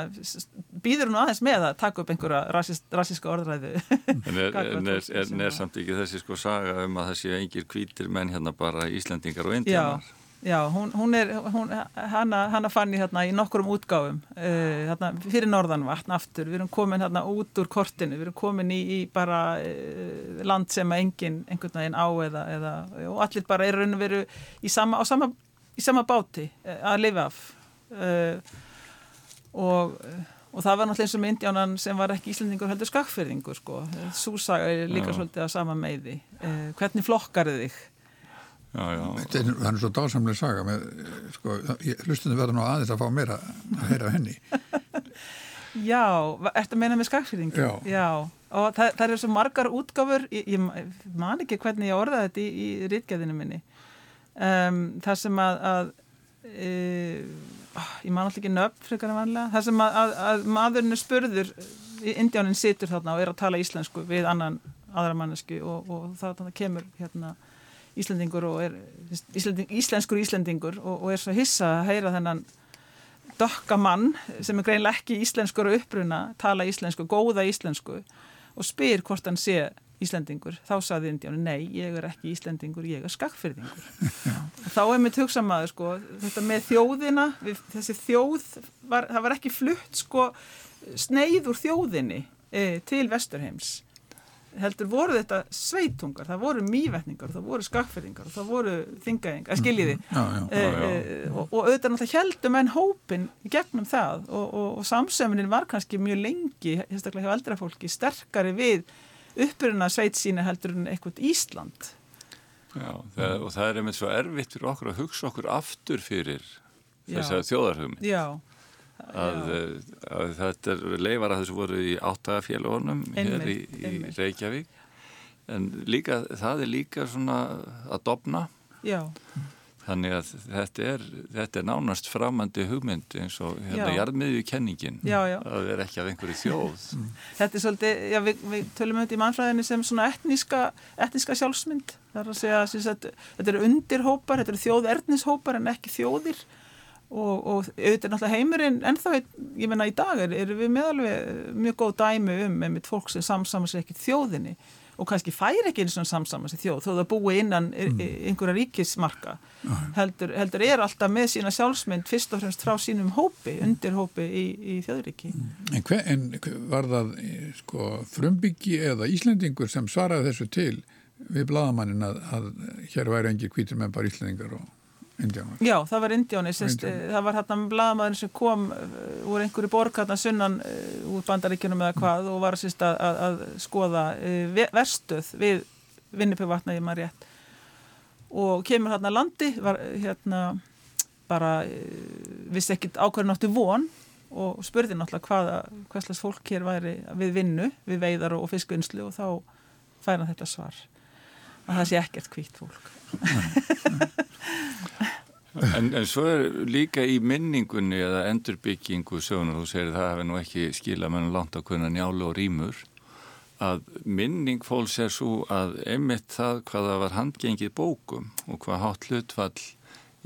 býður hún aðeins með að taka upp einhverja rassíska orðræðu En er, er, er, er samt ekki þessi sko saga um að þessi engir kvítir menn hérna bara Íslandingar og Indianar Já Já, hún, hún er, hún, hana, hana fann ég hérna í nokkurum útgáfum uh, hérna, fyrir norðanvatn aftur, við erum komin hérna út úr kortinu, við erum komin í, í bara uh, land sem að engin einhvern veginn á eða, eða og allir bara er raun og veru í sama, sama, í sama báti að lifa af og, og það var náttúrulega eins og myndjánan sem var ekki íslendingur heldur skakfyrðingur sko, súsaga er líka Já. svolítið að sama meiði, hvernig flokkar þig? Já, já. Þetta er þannig svo dásamlega saga með, sko, hlustunum verður nú aðeins að fá meira að heyra henni Já, ertu að meina með skakfýringu? Já. Já, og það, það eru svo margar útgáfur, ég, ég man ekki hvernig ég orðaði þetta í, í rítgæðinu minni um, það sem að, að e, ég man alltaf ekki nöfn frekar en vanlega, það sem að, að, að maðurinn er spurður, indjánin situr þarna og er að tala íslensku við annan aðra mannesku og, og það, það kemur hérna Íslendingur og er Íslending, íslenskur Íslendingur og, og er svo hissa að heyra þennan dokka mann sem er greinlega ekki íslenskur og uppruna, tala íslensku, góða íslensku og spyr hvort hann sé Íslendingur. Þá saði Indjánu, nei, ég er ekki Íslendingur, ég er skakfyrðingur. þá er mér töksamæður, sko, þetta með þjóðina, við, þessi þjóð, var, það var ekki flutt, sko, sneið úr þjóðinni e, til Vesturheims. Heldur voru þetta sveitungar, það voru mývetningar, það voru skakfyrringar, það voru þingæðingar, skiljiði? Já, já, e, e, og, og auðvitað náttúrulega heldum enn hópin gegnum það og, og, og samsöminin var kannski mjög lengi, hérstaklega hjá eldrafólki, sterkari við uppurinn að sveit sína heldur en eitthvað Ísland Já, það, og það er einmitt svo erfitt fyrir okkur að hugsa okkur aftur fyrir þess að þjóðarhugmi. Já. Að, að þetta er leifar að þessu voru í áttagafélagunum hér í, í Reykjavík en líka, það er líka svona að dopna. Já. Þannig að þetta er, þetta er nánast framandi hugmynd eins og hérna jarðmiðju kenningin já, já. að það er ekki af einhverju þjóð. Þetta er svolítið, já við, við tölum um þetta í mannfræðinni sem svona etníska, etníska sjálfsmynd. Það er að segja að þetta eru undirhópar, þetta eru þjóðernishópar en ekki þjóðir og, og auðvitað er náttúrulega heimurinn ennþá, ég menna í dag er, er við meðalveg mjög góð dæmi um með mitt fólk sem samsamar sér ekki þjóðinni og kannski fær ekki eins og samsamans í þjóð þó það búi innan mm. einhverja ríkismarka. Heldur, heldur er alltaf með sína sjálfsmynd fyrst og fremst frá sínum hópi, undir hópi í, í þjóðuríki en, hver, en var það sko, frumbyggi eða Íslendingur sem svaraði þessu til við bladamannin að, að hér væri engir kvítur með bara Íslendingar og Indjánar. Já, það var Indjáni, það var hérna blaðmaður sem kom uh, úr einhverju borg hérna sunnan uh, úr bandaríkjunum eða hvað og var sérst að, að, að skoða uh, verstuð við vinnipjövatna í maður rétt. Og kemur hérna landi, var hérna bara vissi ekkit ákveðin áttu von og spurði náttúrulega hvaða, hvað slags fólk hér væri við vinnu, við veiðar og fiskvinnslu og þá fæna þetta svar að það sé ekkert kvítt fólk. En, en svo er líka í minningunni eða endurbyggingu söguna, þú segir það hefur nú ekki skila mennum langt á hvernig njálu og rýmur að minning fólks er svo að einmitt það hvaða var handgengið bókum og hvað hátt hlutfall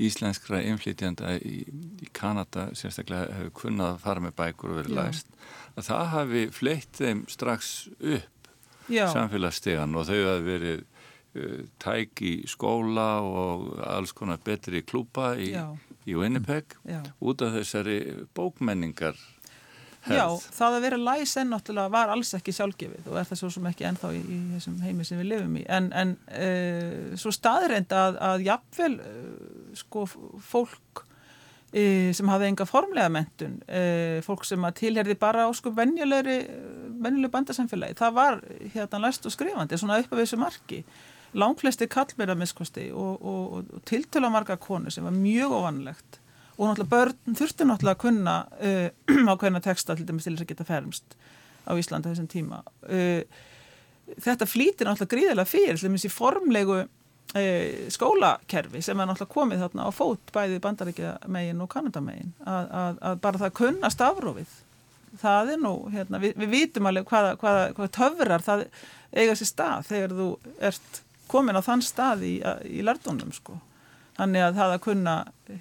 íslenskra inflytjanda í, í Kanada sérstaklega hefur kunnað að fara með bækur og verið læst að það hafi fleitt þeim strax upp samfélagsstegan og þau hafi verið tæk í skóla og alls konar betri klúpa í, í Winnipeg Já. út af þessari bókmenningar hefð. Já, það að vera læs enn náttúrulega var alls ekki sjálfgefið og er það svo sem ekki ennþá í, í þessum heimi sem við lifum í en, en uh, svo staðreind að, að jafnvel uh, sko fólk uh, sem hafði enga formlega mentun fólk sem að tilherði bara á sko venjulegri venjuleg bandasamfélagi, það var hérna læst og skrifandi, svona upp af þessu marki langflesti kallmeira miskosti og, og, og, og tiltöla marga konu sem var mjög ofanlegt og náttúrulega börn þurftu náttúrulega að kunna uh, ákveðina texta til þess að geta fermst á Íslanda þessum tíma. Uh, þetta flýtir náttúrulega gríðilega fyrir til dæmis í formlegu uh, skólakerfi sem er náttúrulega komið þarna á fót bæði bandaríkja megin og Kanadamegin að, að, að bara það kunna stafrófið. Það er nú, hérna, við, við vitum alveg hvaða, hvaða, hvaða töfrar það eiga sér stað þegar þú ert komin á þann stað í, í lardunum sko. Þannig að það að kunna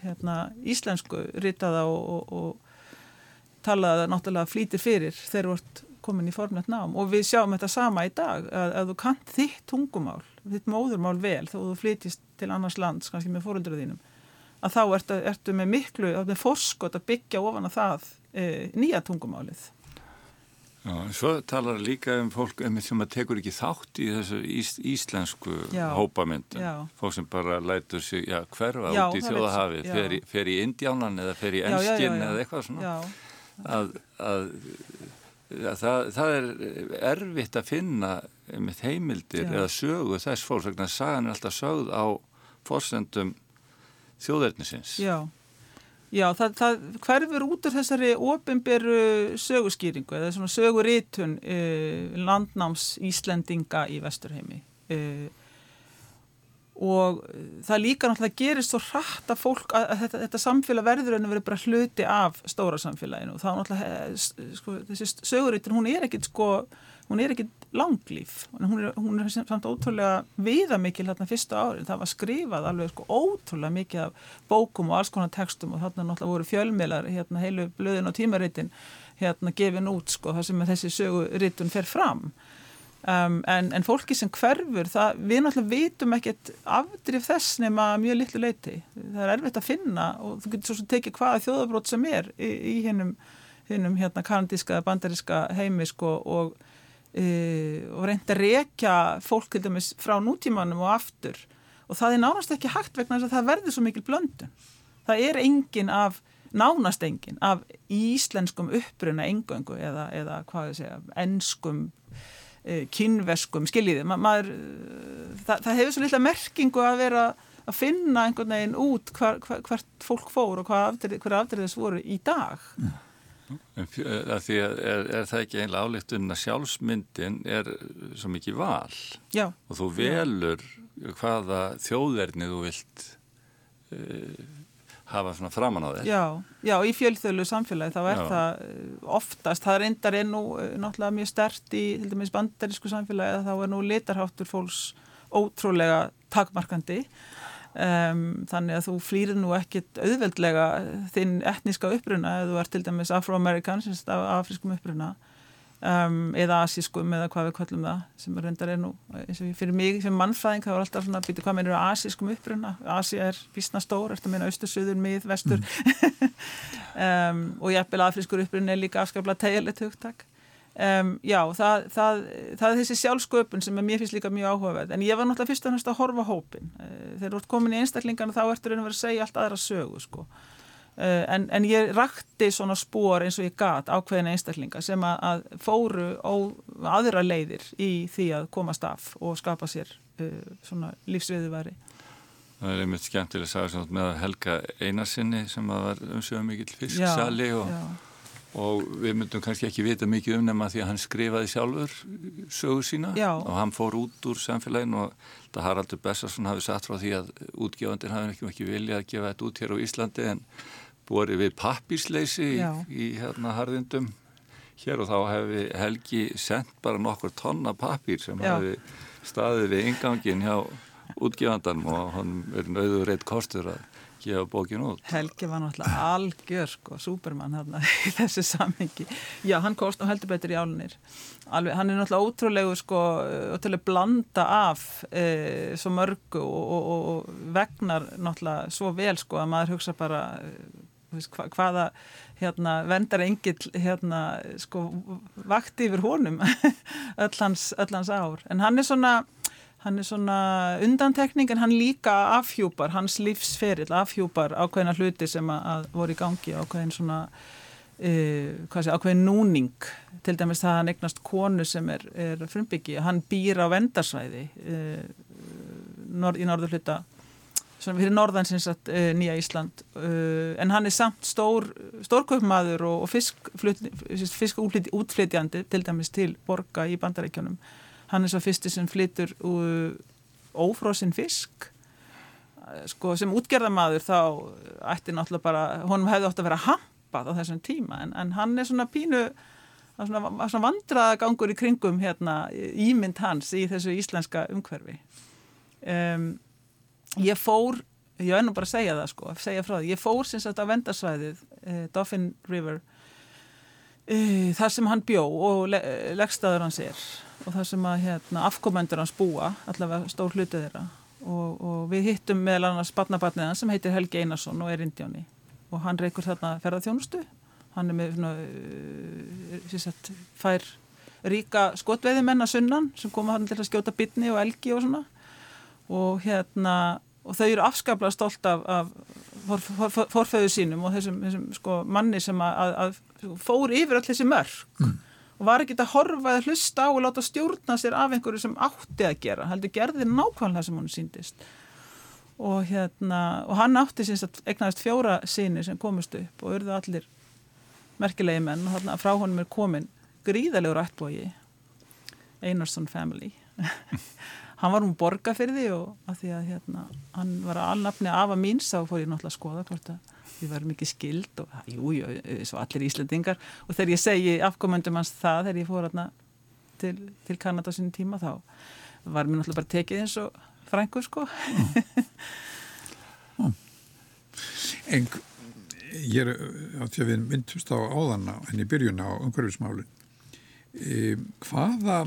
hérna, íslensku ritaða og, og, og talaða náttúrulega flýtir fyrir þegar ert komin í formnett nám og við sjáum þetta sama í dag að, að þú kant þitt tungumál, þitt móðurmál vel þá þú flytist til annars lands, kannski með fóröldruðinum, að þá ertu, ertu með miklu, með forskot að byggja ofan að það e, nýja tungumálið. Já, svo talar líka um fólk um sem að tekur ekki þátt í þessu ís, íslensku já, hópamyndun. Já. fólk sem bara lætur sig hverfa út í þjóðahafi fer, fer í Indjánan eða fer í Enskin eða eitthvað svona. Að, að, að það, það er erfitt að finna með heimildir eða sögu þess fólk, þannig að sagan er alltaf sögð á fórsendum þjóðverðnisins Já Já, það, það hverfur út af þessari ofinberu sögurskýringu eða svona söguritun eh, landnáms Íslendinga í Vesturheimi. Eh, og það líka náttúrulega gerist svo hratt að fólk að, að þetta, þetta samfélag verður en að vera bara hluti af stóra samfélaginu. Og þá náttúrulega eh, sko, þessi söguritun hún er ekkit sko hún er ekki langlýf hún er, hún er samt ótrúlega viðamikil hérna fyrsta árin, það var skrifað alveg sko ótrúlega mikið af bókum og alls konar textum og þarna náttúrulega voru fjölmiðlar hérna heilu blöðin og tímaritin hérna gefin út sko það sem þessi söguritun fer fram. Um, en, en fólki sem hverfur það, við náttúrulega vitum ekkert afdrif þess nema mjög litlu leiti það er erfitt að finna og þú getur svo sem tekið hvaða þjóðabrót sem er í, í hennum hérna kanadíska, bandaríska heimi sko og uh, og reyndi að rekja fólk til dæmis frá nútímanum og aftur og það er nánast ekki hægt vegna þess að það verður svo mikil blöndun. Það er engin af, nánast engin af íslenskum uppruna engöngu eða, eða hvað ég segja, enskum, uh, kynveskum, skiljiði. Ma, maður, uh, það, það hefur svo litla merkingu að vera að finna einhvern veginn út hver, hver, hvert fólk fór og hver afdrið þess voru í dag. Mm. Er, er, er það ekki einlega álíktun að sjálfsmyndin er svo mikið val Já. og þú velur hvaða þjóðverðni þú vilt uh, hafa svona framann á þér Já, já í fjölþölu samfélagi þá er já. það eh, oftast, það reyndar er nú eh, náttúrulega mjög stert í til dæmis bandarísku samfélagi þá er nú litarháttur fólks ótrúlega takmarkandi Um, þannig að þú flýrir nú ekkit auðveldlega þinn etníska uppruna eða þú ert til dæmis afro-amerikan af afriskum uppruna um, eða asískum eða hvað við kallum það sem reyndar er nú fyrir mig sem mannfræðing það var alltaf svona að býta hvað meinur asískum uppruna? Asi er vísna stór, eftir að meina austur, söður, mið, vestur? Mm. um, og ég eppil afriskur uppruna er líka afskaplega tegileg hugtak Um, já, það, það, það er þessi sjálfsköpun sem mér finnst líka mjög áhugaverð en ég var náttúrulega fyrst og næst að horfa hópin uh, þegar þú ert komin í einstaklingarna þá ertur einhver að segja allt aðra sögu sko. uh, en, en ég rakti svona spór eins og ég gat ákveðin einstaklinga sem að, að fóru á aðra leiðir í því að komast af og skapa sér uh, svona lífsviðuværi Það er einmitt skemmtileg að sagja með Helga Einarsinni sem var umsögum mikill fisksali og já og við myndum kannski ekki vita mikið um nema því að hann skrifaði sjálfur sögu sína Já. og hann fór út úr samfélaginu og það Haraldur Bessarsson hafi satt frá því að útgefandin hafi ekki, ekki viljað að gefa þetta út hér á Íslandi en búið við pappísleysi í, í hérna harðindum hér og þá hefði Helgi sendt bara nokkur tonna pappír sem Já. hefði staðið við ingangin hjá útgefandan og hann verið nöður reitt kostur að gefa bókin út. Helgi var náttúrulega algjör sko, supermann hérna í þessu samhengi. Já, hann kost og heldur betur í álunir. Alveg, hann er náttúrulega ótrúlegu sko, ótrúlega blanda af e, svo mörgu og, og, og vegnar náttúrulega svo vel sko að maður hugsa bara veist, hva, hvaða hérna vendar engill hérna sko vakti yfir honum öll hans, öll hans ár. En hann er svona hann er svona undantekning en hann líka afhjúpar, hans lífsferill afhjúpar ákveðina hluti sem að, að voru í gangi, ákveðin svona uh, sé, ákveðin núning. Til dæmis það hann eignast konu sem er, er frumbyggi, hann býr á vendarsvæði uh, norð, í norður hluta fyrir norðansins að uh, nýja Ísland. En hann er samt stór stórkaupmaður og, og fisk, fisk útflytjandi til dæmis til borga í bandarækjunum hann er svo fyrsti sem flytur ófrósin fisk. Sko sem útgerðamaður þá ætti náttúrulega bara, honum hefði ótt að vera hampað á þessum tíma. En, en hann er svona pínu svona, svona vandragangur í kringum hérna ímynd hans í þessu íslenska umhverfi. Um, ég fór ég er nú bara að segja það sko, að segja frá það ég fór sinns að á vendarsvæðið eh, Dauphin River eh, þar sem hann bjó og le leggstaður hans er og það sem að hérna, afkomendur hans búa, allavega stór hlutið þeirra. Og, og við hittum meðal annars barnabarniðan sem heitir Helgi Einarsson og er indjáni. Og hann reykur þarna ferðarþjónustu hann er með svona, uh, sagt, fær ríka skotveiði menna sunnan sem koma hann til að skjóta bitni og elgi og svona. Og hérna og þau eru afskaplega stolt af, af for, for, for, forföðu sínum og þessum, þessum sko, manni sem að, að, að fór yfir allir þessi mörg mm og var ekki að horfa eða hlusta á og láta stjórna sér af einhverju sem átti að gera heldur gerði nákvæmlega sem hún síndist og hérna og hann átti síns að egnaðist fjóra síni sem komist upp og urðu allir merkilegi menn og þarna frá honum er komin gríðalegur ættbógi Einarsson Family hann var um borga fyrir því og að því að hérna hann var að alnafni af að mín sá fór ég náttúrulega að skoða hvort að við varum ekki skild og jújú, jú, svo allir íslendingar. Og þegar ég segi afkomendum hans það þegar ég fór aðna til, til Kanada á sínum tíma þá var mér náttúrulega bara tekið eins og frængur sko. Mm. En ég er á því að við myndumst á áðanna en í byrjun á umhverfismálin e, hvaða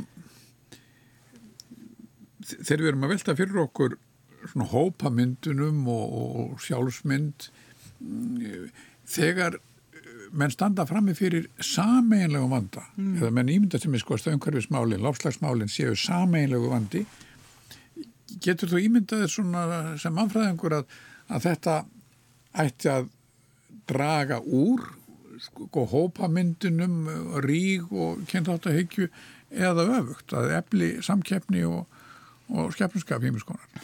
þegar við erum að velta fyrir okkur svona hópamyndunum og, og sjálfsmynd þegar menn standa frammi fyrir sameinlegu vanda mm. eða menn ímynda sem er sko stöðumhverfismálin, láfslagsmálin séu sameinlegu vandi getur þú ímyndaðið svona sem mannfræðingur að, að þetta ætti að draga úr sko hópamyndunum rík og kynntáttahyggju eða öfugt að efli samkeppni og, og skeppnskap hímiskonar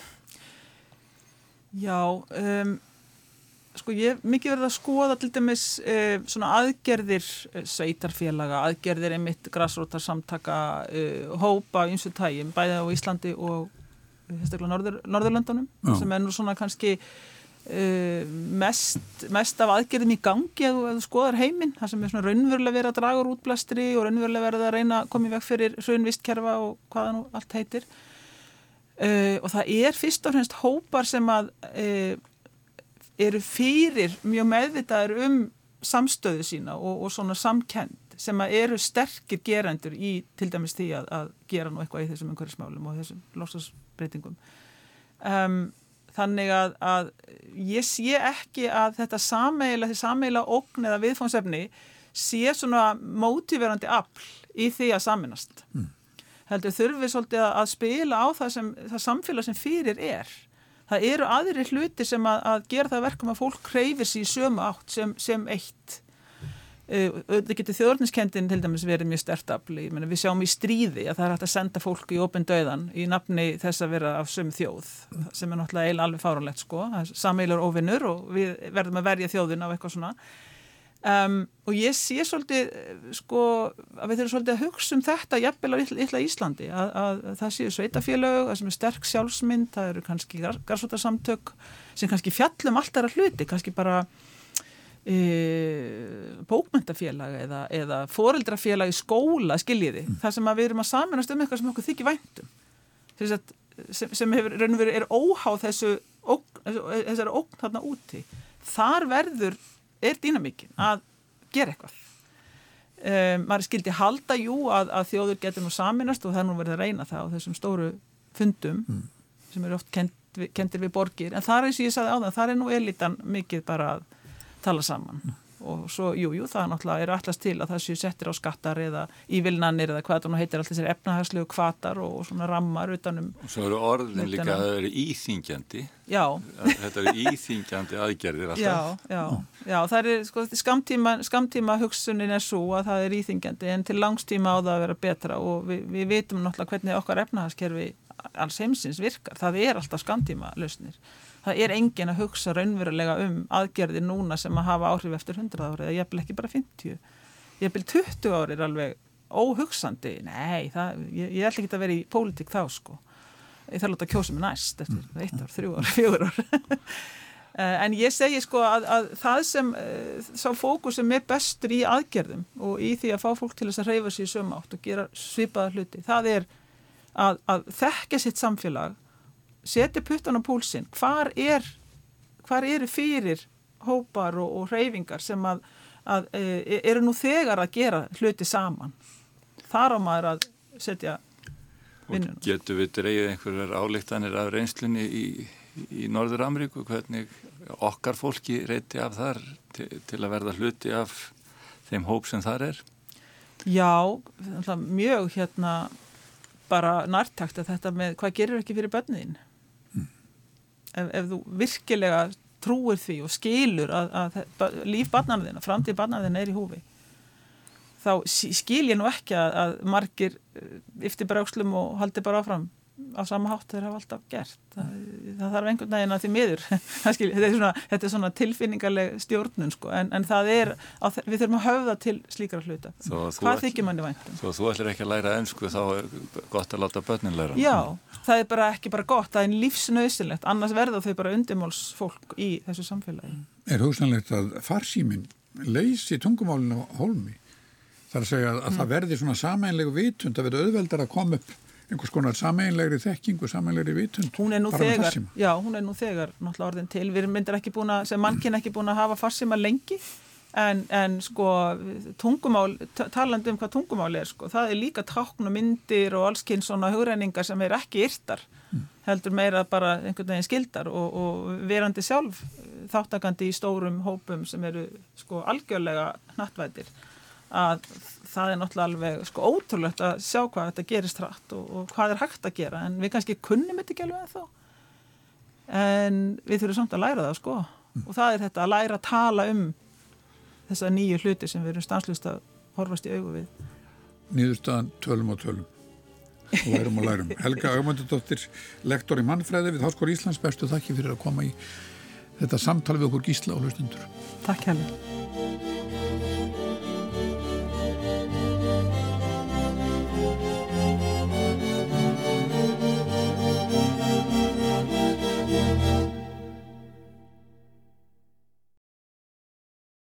Já um sko ég mikið verið að skoða til dæmis eh, svona aðgerðir eh, sveitarfélaga, aðgerðir einmitt græsrótar samtaka eh, hópa eins og tægjum, bæðið á Íslandi og Norður, Norðurlandunum Já. sem er nú svona kannski mest, mest af aðgerðum í gangi að þú skoðar heiminn það sem er svona raunverulega verið að draga úr útblæstri og raunverulega verið að reyna að koma í veg fyrir raunvistkerfa og hvaða nú allt heitir Uh, og það er fyrst og fremst hópar sem að uh, eru fyrir mjög meðvitaður um samstöðu sína og, og svona samkend sem að eru sterkir gerendur í til dæmis því að, að gera nú eitthvað í þessum umhverfismálum og þessum losasbreytingum. Um, þannig að, að ég sé ekki að þetta sameila, því sameila ógn eða viðfónsefni sé svona mótiverandi afl í því að saminast. Mm. Heldur þurfið svolítið að spila á það, sem, það samfélag sem fyrir er. Það eru aðri hluti sem að, að gera það verkum að fólk kreyfir sér í sömu átt sem, sem eitt. Þetta getur þjóðorniskendin til dæmis verið mjög stertabli við sjáum í stríði að það er hægt að senda fólk í opin döðan í nafni þess að vera af sömu þjóð sem er náttúrulega eil alveg fáralegt sko. Sammeilur ofinnur og við verðum að verja þjóðin á eitthvað svona Um, og ég sé svolítið sko að við þurfum svolítið að hugsa um þetta jafnvel á illa Íslandi að, að, að það séu sveitafélög, það sem er sterk sjálfsmynd það eru kannski garsvotarsamtök sem kannski fjallum allt aðra hluti kannski bara e, bókmyndafélag eða, eða foreldrafélag í skóla skiljiði, mm. það sem við erum að saminast um eitthvað sem okkur þykir væntum sem, sem hefur, er óháð þessu þessari ógn þarna úti. Þar verður er dýnamíkin að gera eitthvað. Um, maður skildi halda jú að, að þjóður getur nú saminast og það er nú verið að reyna það á þessum stóru fundum mm. sem eru oft kent, kentir við borgir. En það er eins og ég sagði á það, það er nú elitan mikið bara að tala saman. Mm og svo, jú, jú, það náttúrulega er allast til að það séu settir á skattar eða ívilnanir eða hvað það nú heitir alltaf þessari efnahagslegu kvatar og, og svona rammar utanum. Og svo eru orðin líka að það eru íþingjandi. Já. Þetta eru íþingjandi aðgerðir alltaf. Já, já, já, það er sko skamtíma, skamtíma hugsunin er svo að það er íþingjandi en til langstíma á það að vera betra og við, við vitum náttúrulega hvernig okkar efnahagskerfi alls heimsins virkar. Það er alltaf skamtíma lausnir það er engin að hugsa raunverulega um aðgerði núna sem að hafa áhrif eftir 100 ári eða ég vil ekki bara 50 ég vil 20 ári er alveg óhugsandi, nei það, ég, ég ætla ekki að vera í pólitík þá sko. Ég þarf að láta kjósa mig næst eftir mm. eitt ár, þrjú ár, fjögur ár. Eh, en ég segi sko að, að það sem eh, sá fókus sem er bestur í aðgerðum og í því að fá fólk til þess að reyfa sér söm átt og gera svipaða hluti, það er að, að þekka sitt samfélag setja puttan á púlsinn hvar er hvar eru fyrir hópar og, og reyfingar sem að, að e, eru nú þegar að gera hluti saman þar á maður að setja vinnunum. Getur við dreyið einhverjar álíktanir af reynslunni í, í Norður Ameríku hvernig okkar fólki reyti af þar til, til að verða hluti af þeim hóp sem þar er? Já, mjög hérna bara nærtakt að þetta með hvað gerir ekki fyrir bönniðin ef, ef þú virkilega trúir því og skilur að, að líf barnaðina, framtíð barnaðina er í húfi þá skil ég nú ekki að, að margir yftir eh, bara ákslum og haldi bara áfram á sama hátt þeir hafa alltaf gert. Það, það þarf einhvern veginn að því miður. Þetta er svona, þetta er svona tilfinningarleg stjórnun sko, en, en það er að, við þurfum að höfða til slíkra hluta. Hvað þykir manni væntum Svo þú ætlir ekki að læra ennsku þá er gott að láta börnin læra Já, það er bara ekki bara gott, það er lífsnauðsilegt annars verða þau bara undirmáls fólk í þessu samfélagi. Er hugsanlegt að farsýmin leysi tungumálinu á holmi þar að segja að, að mm. það verði svona sameinlegu vitund að verða auðveldar að koma upp einhvers konar sameinlegri þekkingu, sameinlegri vitund. Hún er nú þegar, já, hún er nú þegar náttúrulega orðin til. Við erum myndir ekki búin að, sem mannkinn ekki búin að hafa farsima lengi en, en sko tungumál, talandi um hvað tungumál er sko, það er líka tákn og myndir og allskinn svona hugreiningar sem er ekki yrtar, mm. heldur meira bara einhvern veginn skildar og, og verandi sjálf þáttakandi í stórum hópum sem eru sko algjörlega nattvætir að það er náttúrulega alveg sko ótrúlegt að sjá hvað þetta gerist hratt og, og hvað er hægt að gera. En við kannski kunnum þetta ekki alveg þá en við þurfum samt að læra það sko. Mm. og það er þetta að læra að tala um þessa nýju hluti sem við erum stanslust að horfast í augu við. Nýðurstaðan tölum og tölum. Og lærum og lærum. Helga Augmundardóttir lektor í mannfræði við Háskóri Íslands. Bestu þakki fyrir að koma í þetta samtal við okkur gísla og hlustundur. Takk hérlega